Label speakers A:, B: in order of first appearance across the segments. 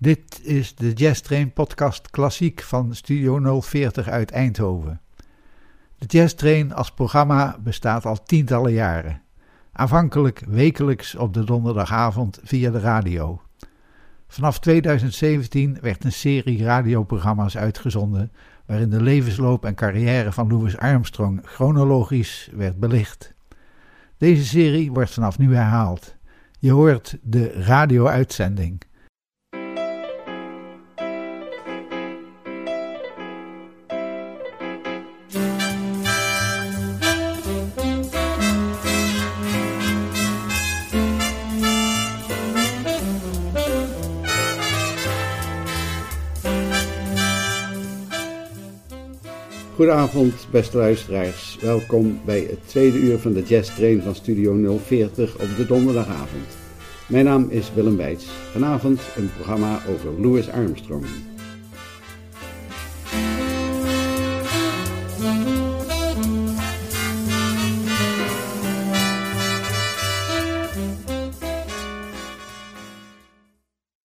A: Dit is de Jazz Train podcast klassiek van Studio 040 uit Eindhoven. De Jazz Train als programma bestaat al tientallen jaren. Aanvankelijk wekelijks op de donderdagavond via de radio. Vanaf 2017 werd een serie radioprogramma's uitgezonden waarin de levensloop en carrière van Louis Armstrong chronologisch werd belicht. Deze serie wordt vanaf nu herhaald. Je hoort de radio-uitzending.
B: Goedenavond, beste luisteraars. Welkom bij het tweede uur van de Jazz Train van Studio 040 op de donderdagavond. Mijn naam is Willem Weits. Vanavond een programma over Louis Armstrong.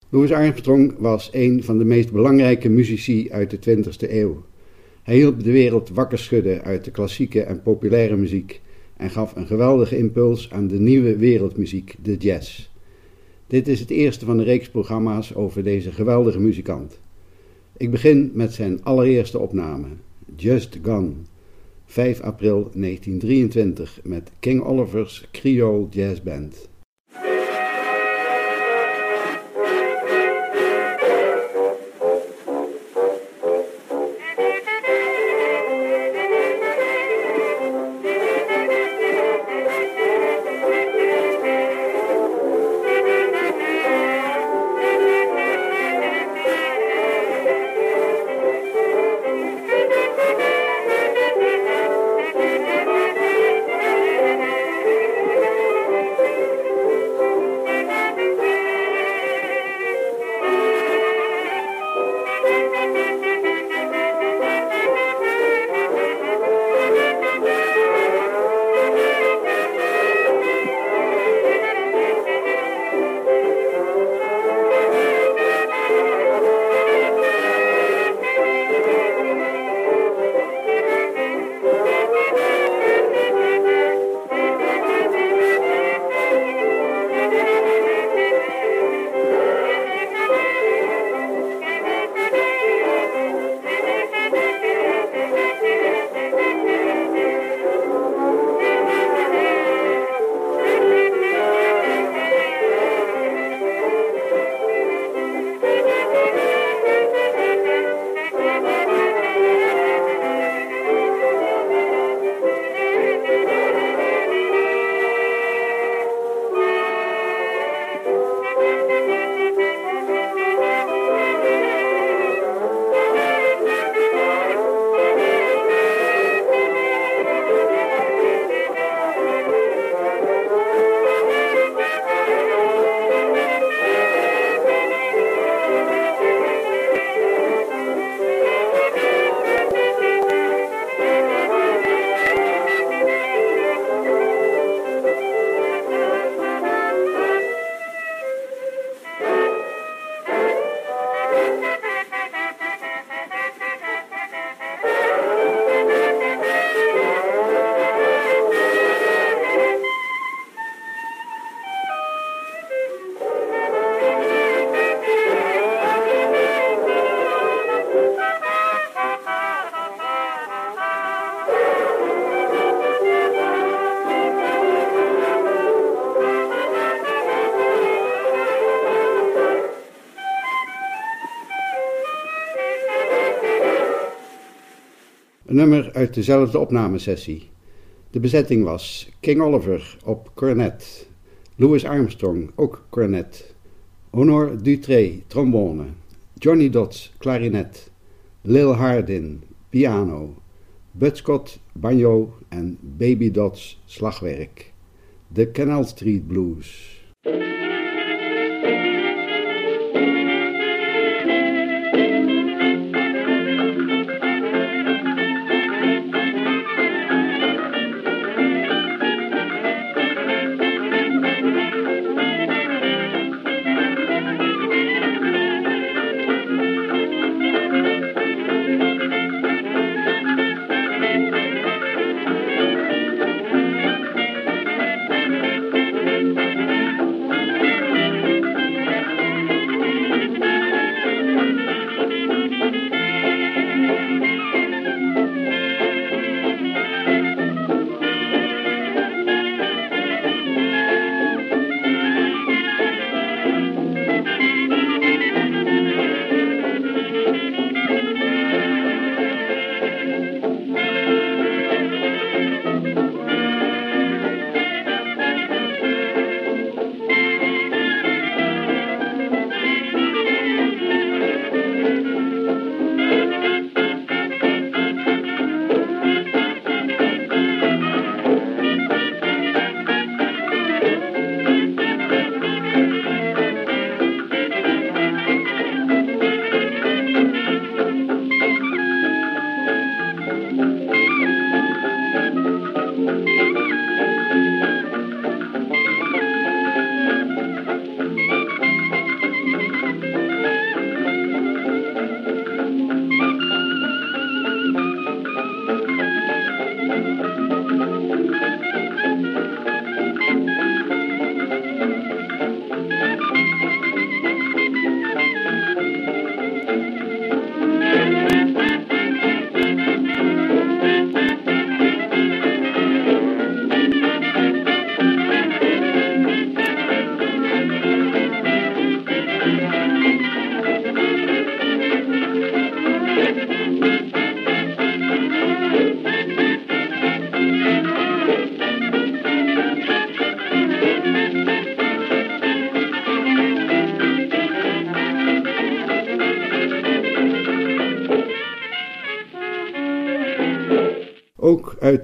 B: Louis Armstrong was een van de meest belangrijke muzici uit de 20e eeuw. Hij hielp de wereld wakker schudden uit de klassieke en populaire muziek en gaf een geweldige impuls aan de nieuwe wereldmuziek, de jazz. Dit is het eerste van de reeks programma's over deze geweldige muzikant. Ik begin met zijn allereerste opname, Just Gone, 5 april 1923, met King Oliver's Creole Jazz Band. Nummer uit dezelfde opnamesessie. De bezetting was King Oliver op cornet, Louis Armstrong ook cornet, Honor Dutré trombone, Johnny Dodds klarinet, Lil Hardin piano, Bud Scott banjo en Baby Dodds slagwerk. De Canal Street Blues.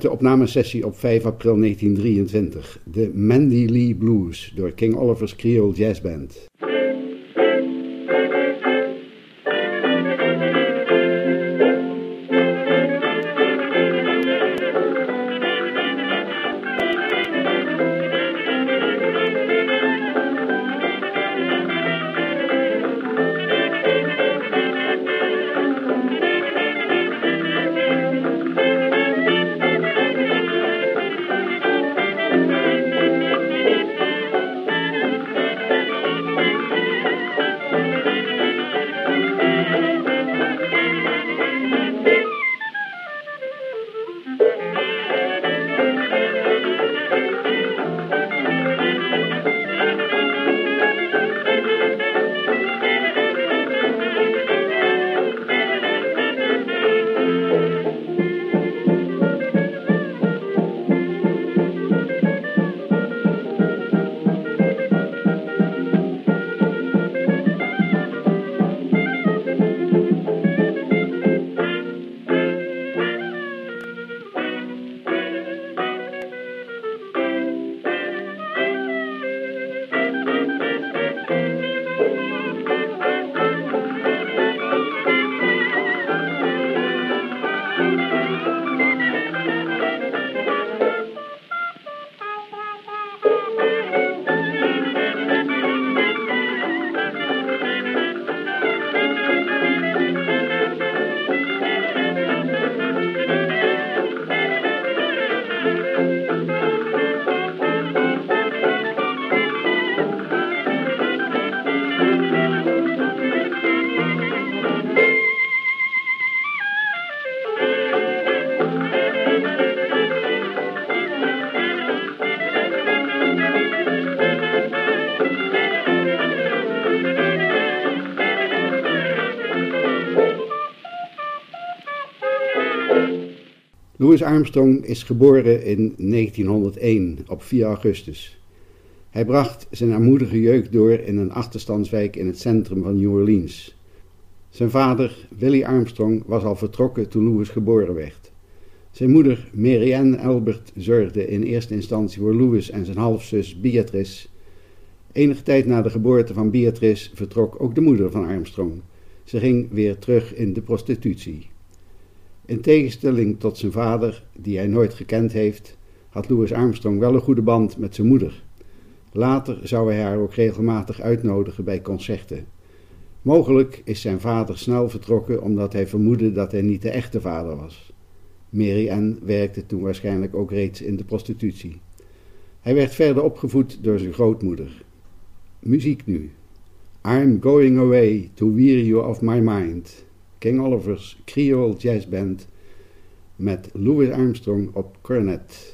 B: De opnamesessie op 5 april 1923, de Mandy Lee Blues door King Oliver's Creole Jazz Band. Louis Armstrong is geboren in 1901 op 4 augustus. Hij bracht zijn armoedige jeugd door in een achterstandswijk in het centrum van New Orleans. Zijn vader, Willie Armstrong, was al vertrokken toen Louis geboren werd. Zijn moeder, Marianne Albert, zorgde in eerste instantie voor Louis en zijn halfzus Beatrice. Enige tijd na de geboorte van Beatrice vertrok ook de moeder van Armstrong. Ze ging weer terug in de prostitutie. In tegenstelling tot zijn vader, die hij nooit gekend heeft, had Louis Armstrong wel een goede band met zijn moeder. Later zou hij haar ook regelmatig uitnodigen bij concerten. Mogelijk is zijn vader snel vertrokken omdat hij vermoedde dat hij niet de echte vader was. Mary Ann werkte toen waarschijnlijk ook reeds in de prostitutie. Hij werd verder opgevoed door zijn grootmoeder. Muziek nu. I'm going away to weary you of my mind. King Oliver's Creole Jazz Band met Louis Armstrong op cornet.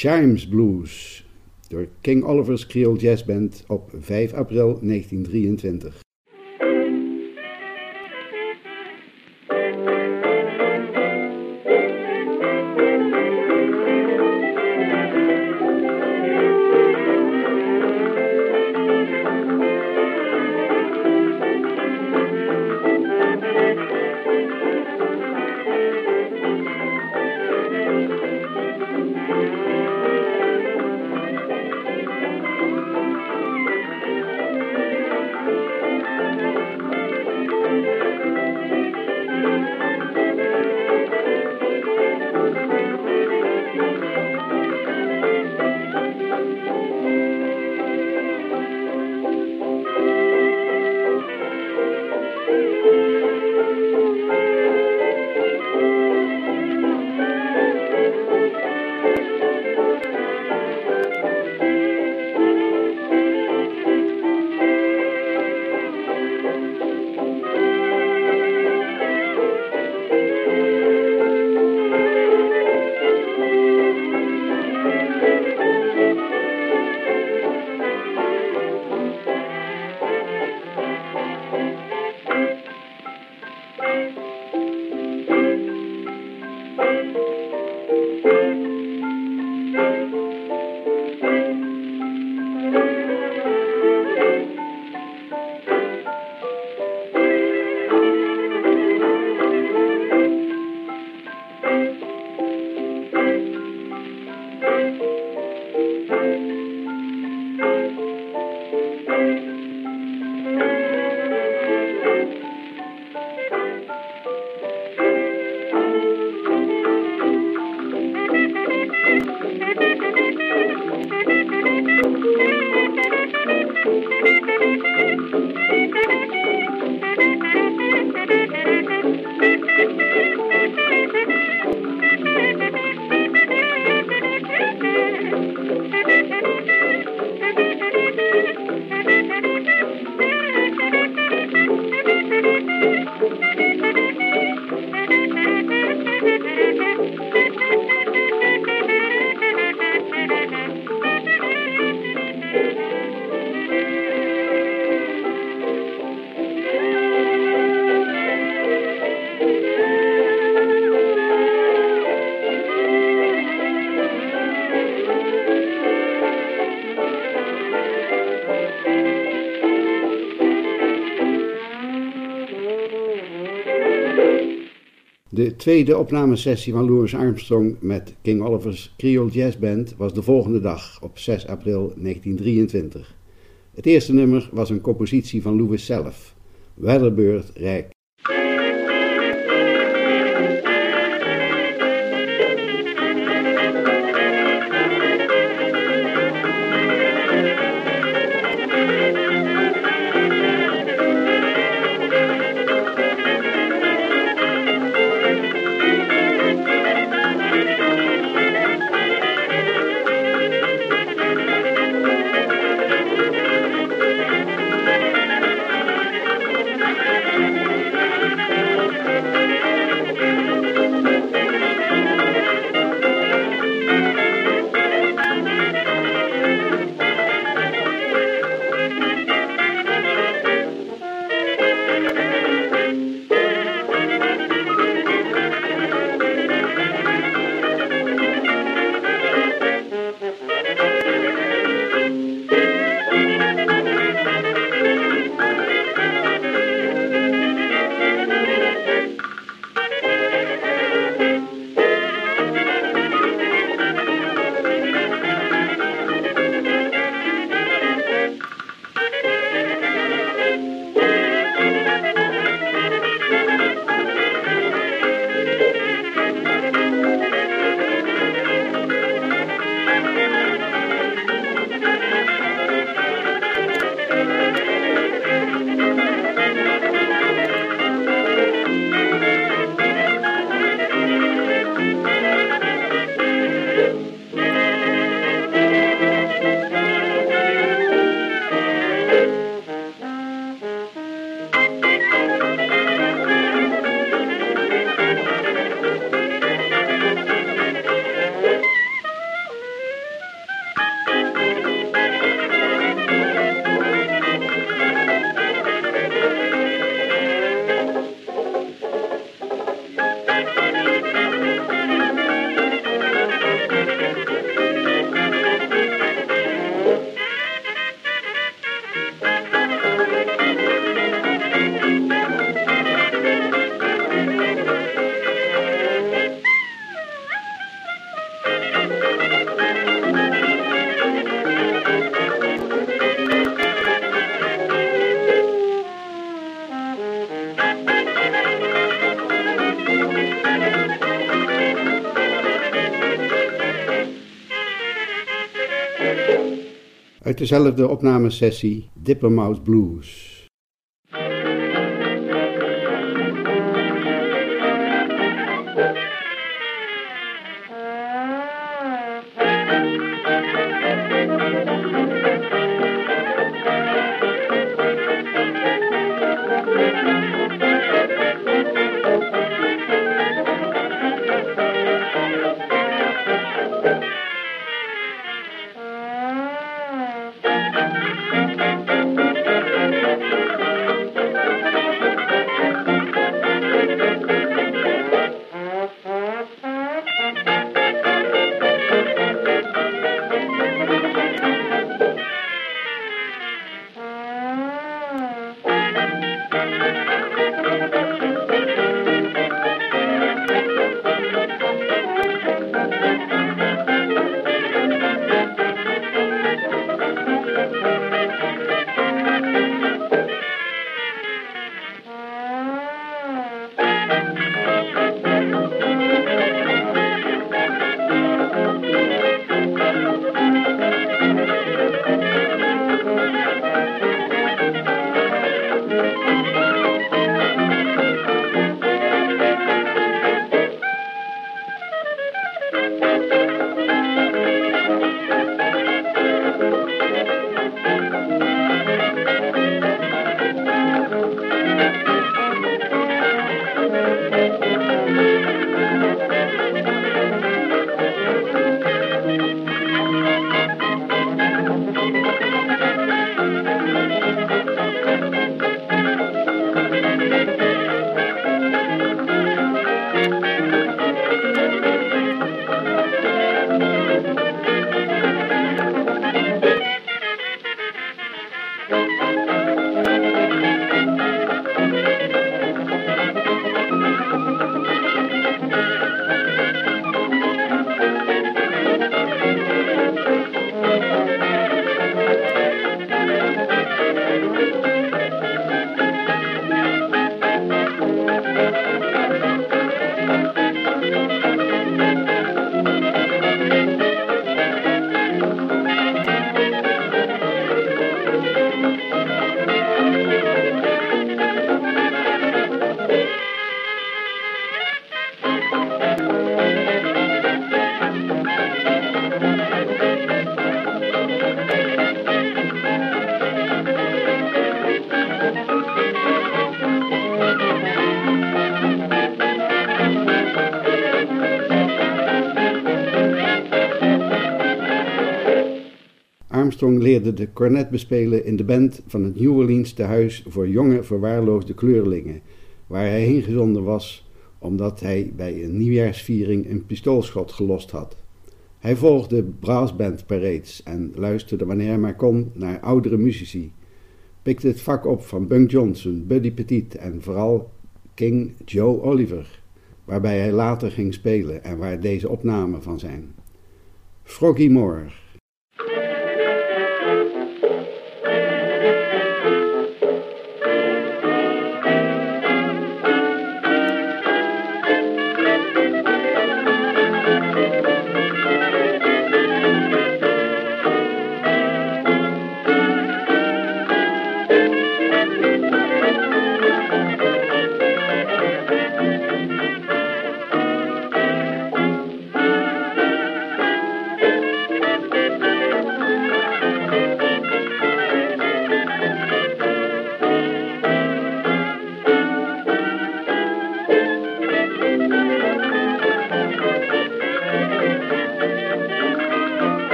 B: Chimes Blues door King Oliver's Creole Jazz Band op 5 april 1923. Tweede opnamesessie van Louis Armstrong met King Oliver's Creole Jazz Band was de volgende dag, op 6 april 1923. Het eerste nummer was een compositie van Louis zelf, Weatherbird Rijk. Dezelfde opnamesessie Dippermouth Blues. Armstrong leerde de cornet bespelen in de band van het New Orleans tehuis voor jonge verwaarloosde kleurlingen, waar hij heen gezonden was omdat hij bij een nieuwjaarsviering een pistoolschot gelost had. Hij volgde brassband parades en luisterde wanneer hij maar kon naar oudere muzici, pikte het vak op van Bunk Johnson, Buddy Petit en vooral King Joe Oliver, waarbij hij later ging spelen en waar deze opnamen van zijn. Froggy Moore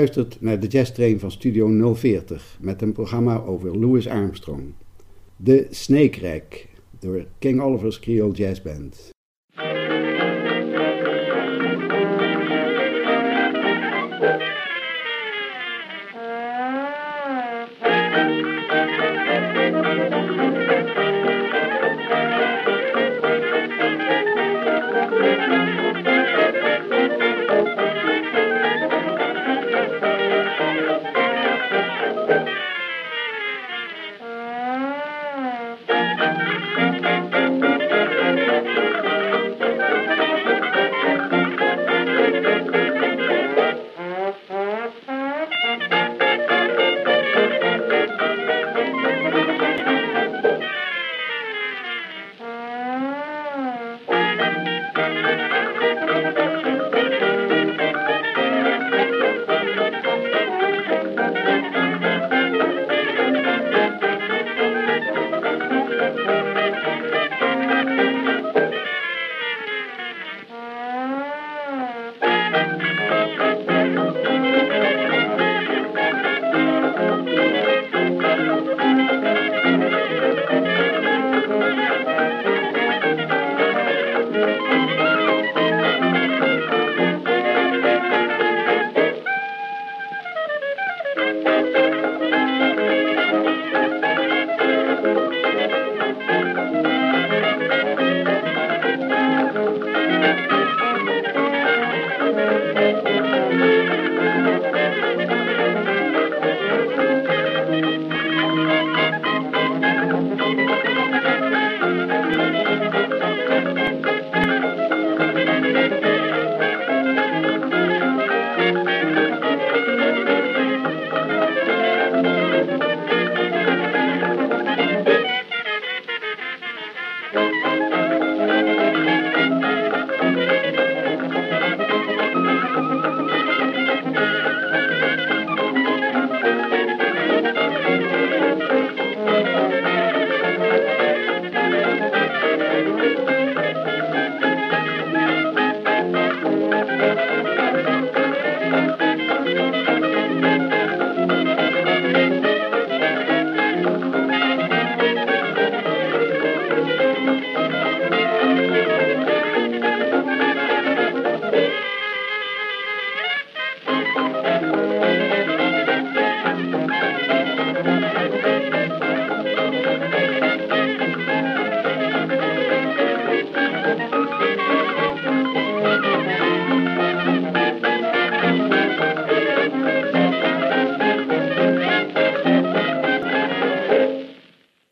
B: luistert naar de Jazz Train van Studio 040 met een programma over Louis Armstrong. De Snake Rack door King Oliver's Creole Jazz Band.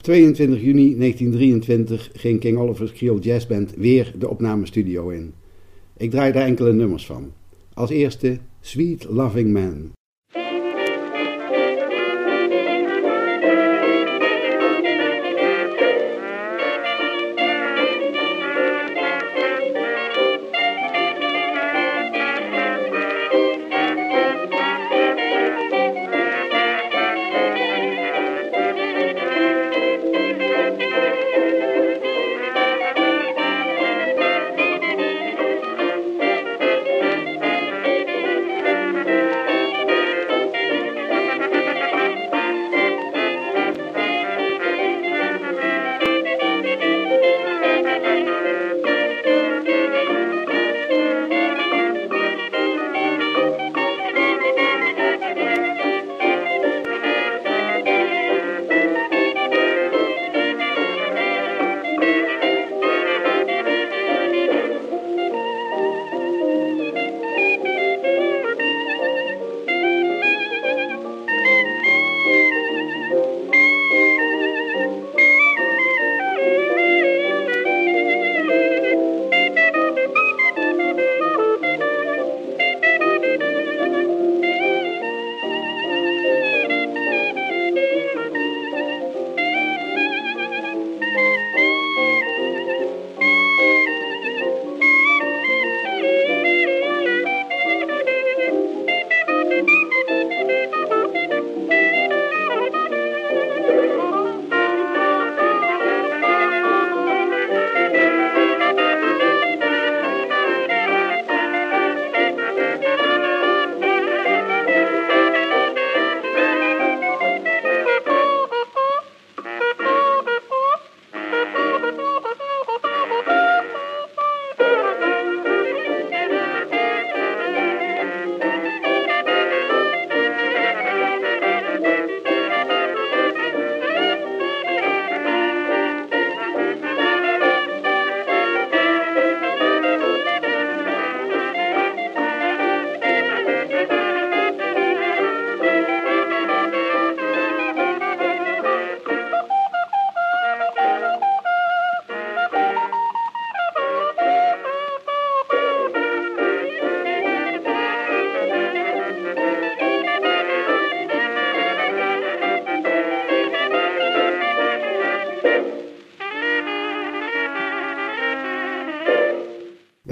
B: 22 juni 1923 ging King Oliver's Creole Jazz Band weer de opnamestudio in. Ik draai daar enkele nummers van. Als eerste Sweet Loving Man.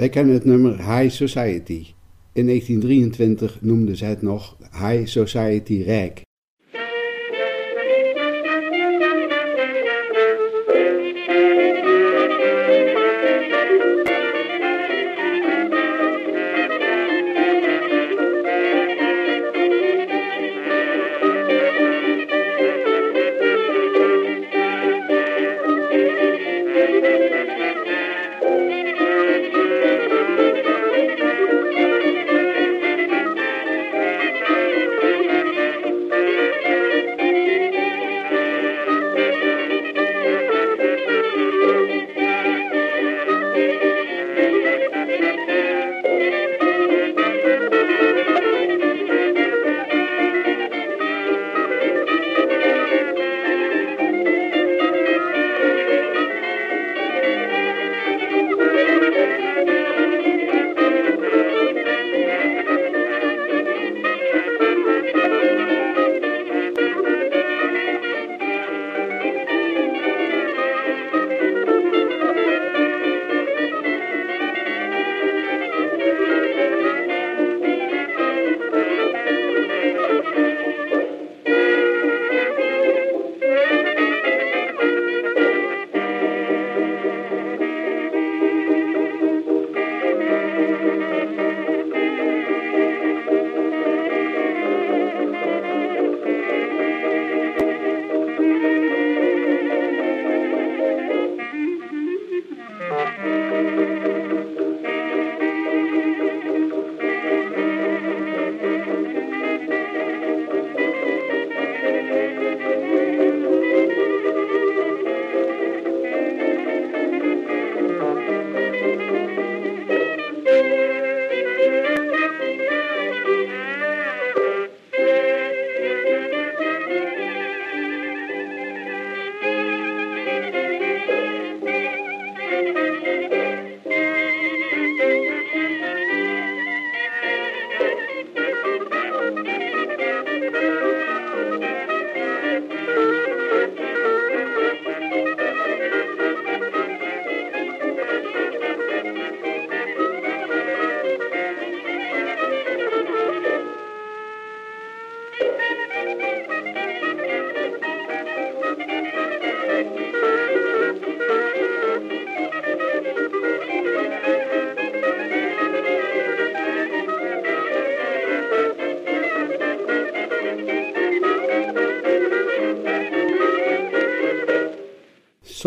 B: Wij kennen het nummer High Society. In 1923 noemden ze het nog High Society Rijk.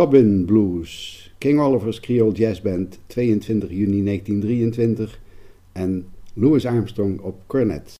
B: Sobbin Blues, King Oliver's Creole Jazz Band, 22 juni 1923 en Louis Armstrong op cornet.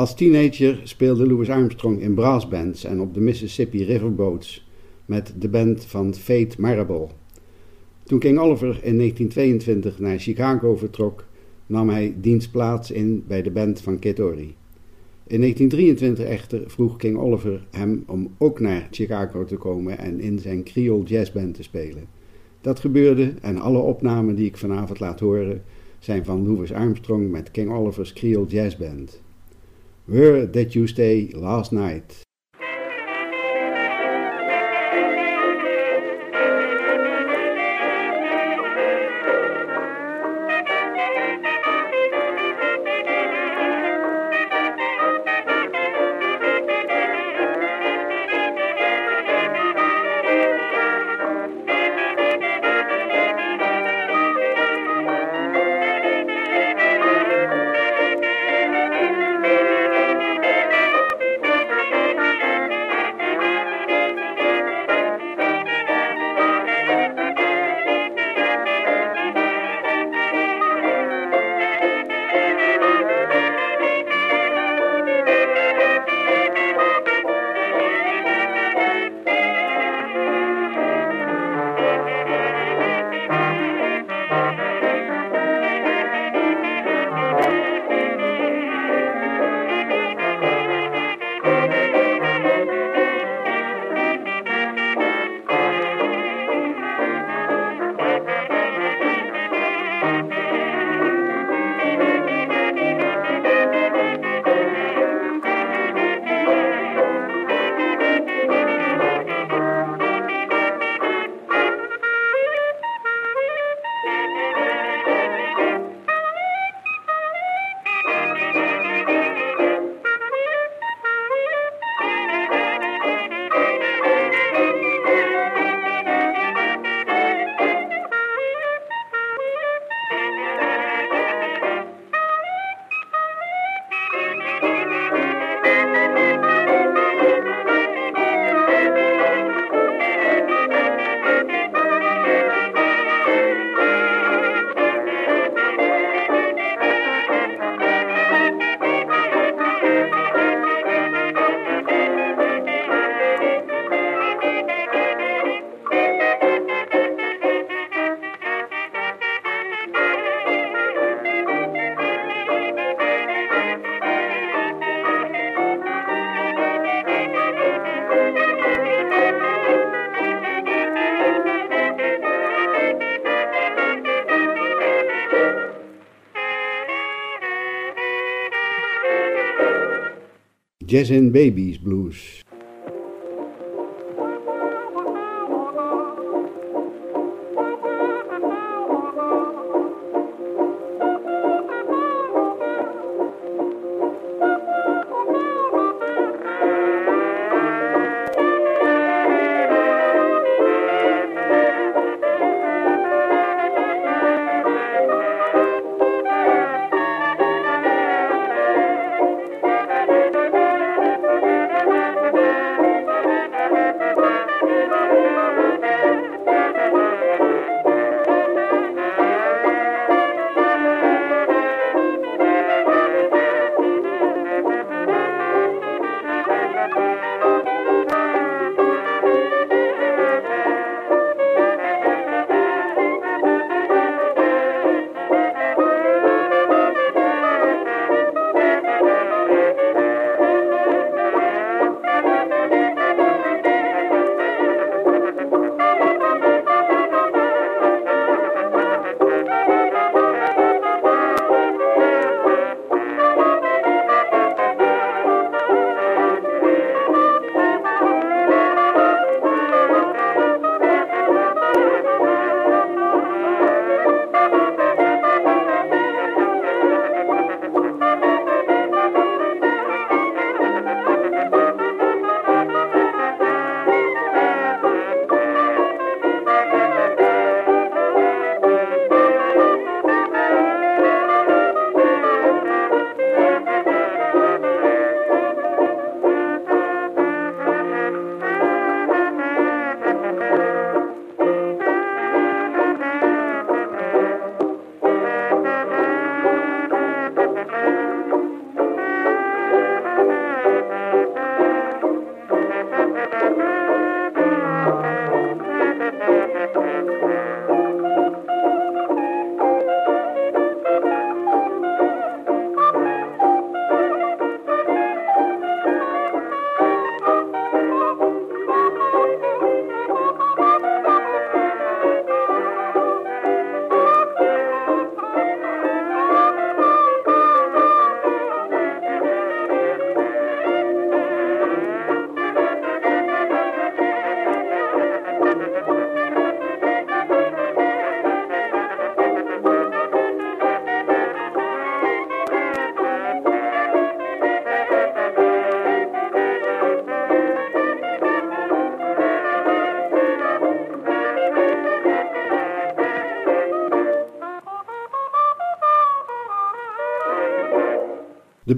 B: Als teenager speelde Louis Armstrong in brassbands en op de Mississippi Riverboats met de band van Fate Marable. Toen King Oliver in 1922 naar Chicago vertrok, nam hij dienst plaats in bij de band van Kid Ory. In 1923 echter vroeg King Oliver hem om ook naar Chicago te komen en in zijn Creole Jazzband te spelen. Dat gebeurde en alle opnamen die ik vanavond laat horen zijn van Louis Armstrong met King Oliver's Creole Jazzband. Where did you stay last night? Jazz and Babies Blues.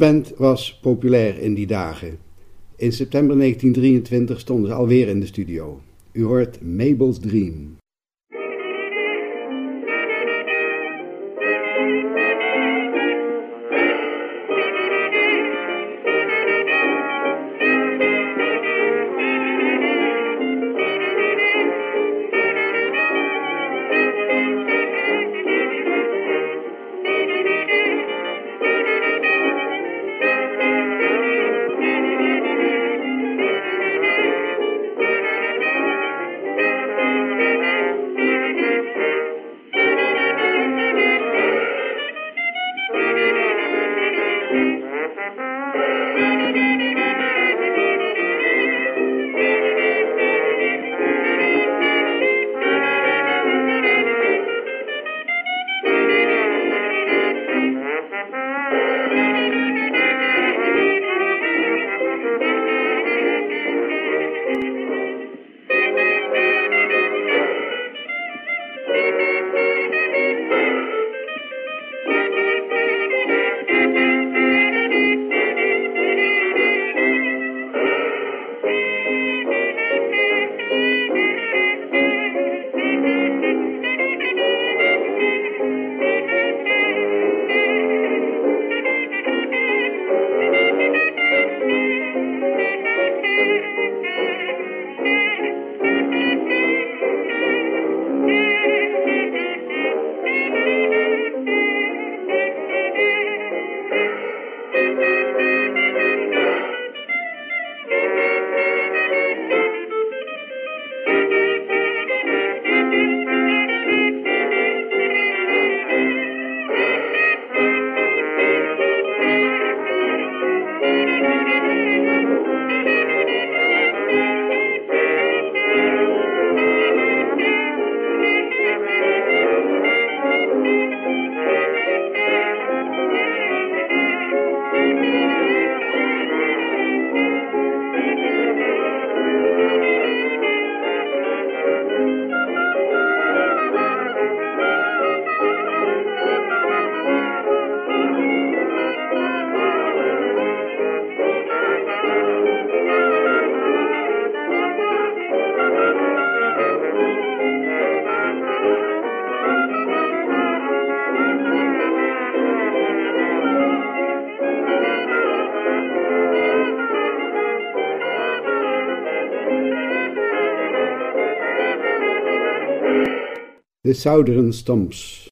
B: Band was populair in die dagen. In september 1923 stonden ze alweer in de studio. U hoort Mabel's Dream. The Southern Stumps.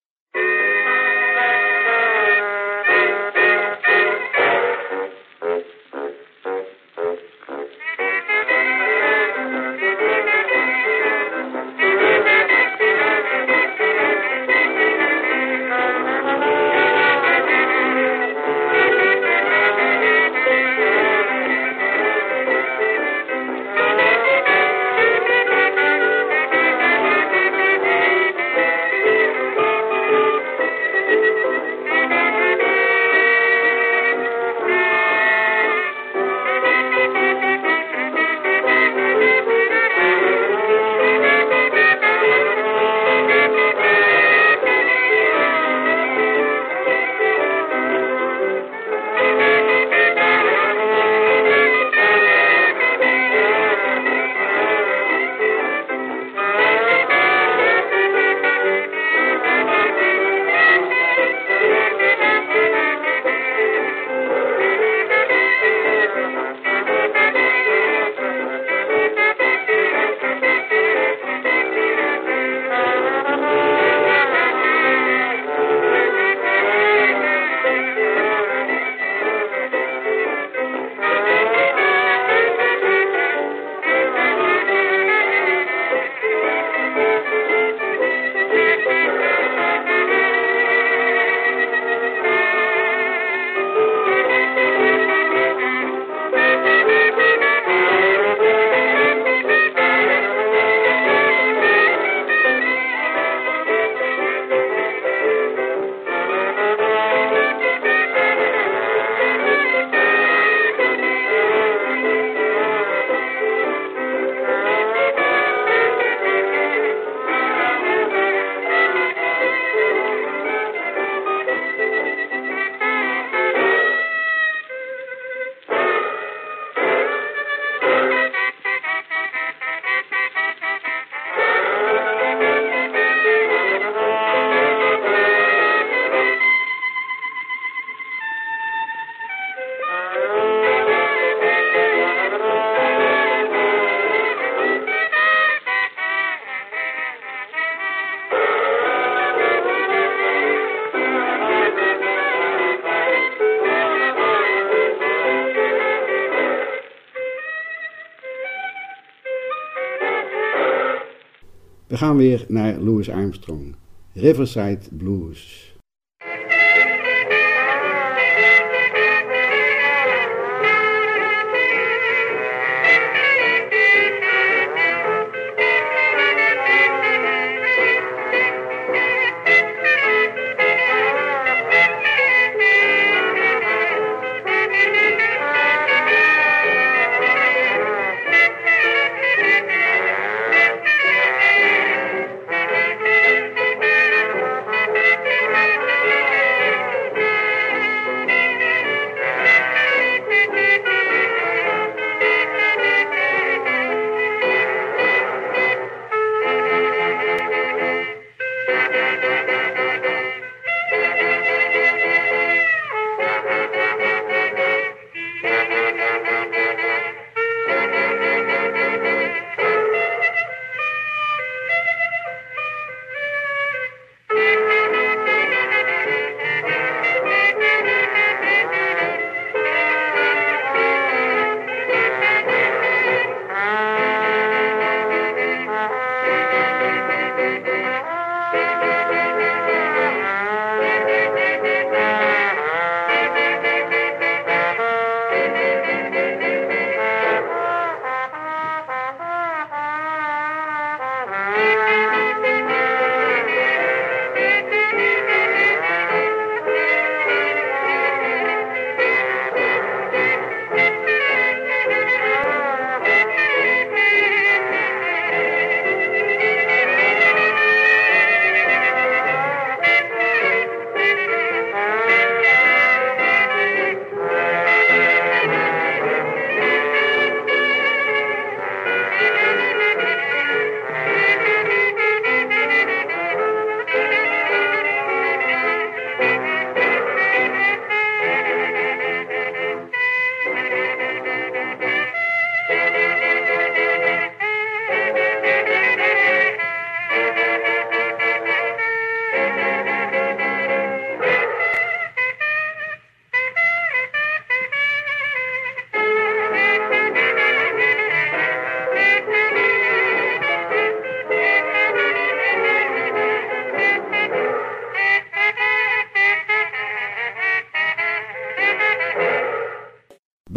B: We gaan weer naar Louis Armstrong. Riverside Blues.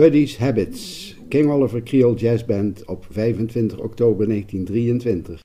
B: Buddy's Habits, King Oliver Creole Jazz Band op 25 oktober 1923.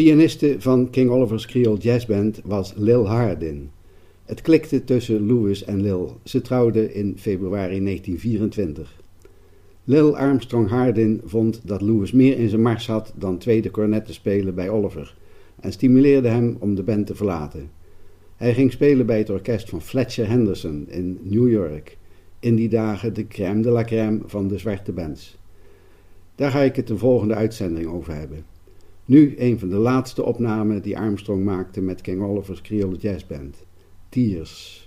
B: Pianiste van King Oliver's Creole Jazz Band was Lil Hardin. Het klikte tussen Louis en Lil. Ze trouwden in februari 1924. Lil Armstrong Hardin vond dat Louis meer in zijn mars had dan tweede cornet te spelen bij Oliver en stimuleerde hem om de band te verlaten. Hij ging spelen bij het orkest van Fletcher Henderson in New York, in die dagen de crème de la crème van de zwarte bands. Daar ga ik het de volgende uitzending over hebben. Nu een van de laatste opnamen die Armstrong maakte met King Oliver's Creole Jazz Band, Tears.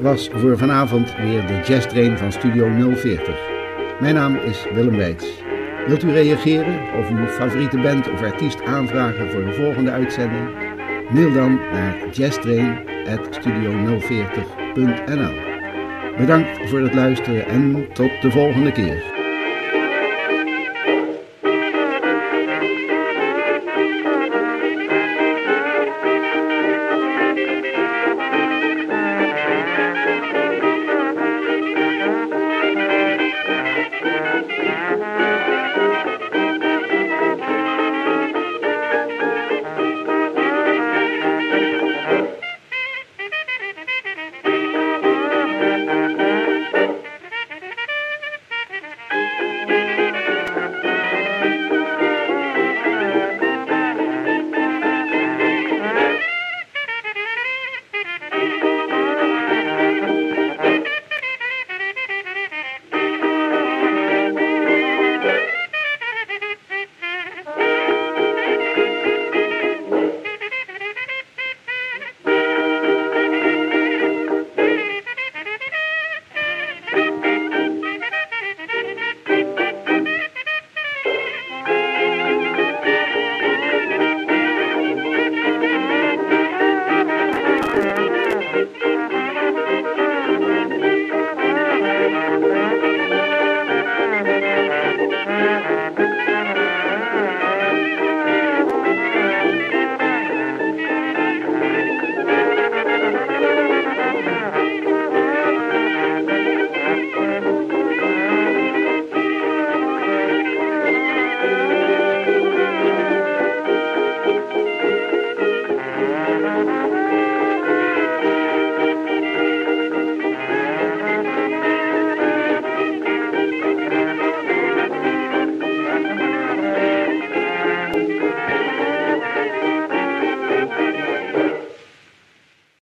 B: Was voor vanavond weer de Jazz Train van Studio 040. Mijn naam is Willem Weits. Wilt u reageren of uw favoriete band of artiest aanvragen voor de volgende uitzending? Mail dan naar jazztrain.studio040.nl Bedankt voor het luisteren en tot de volgende keer.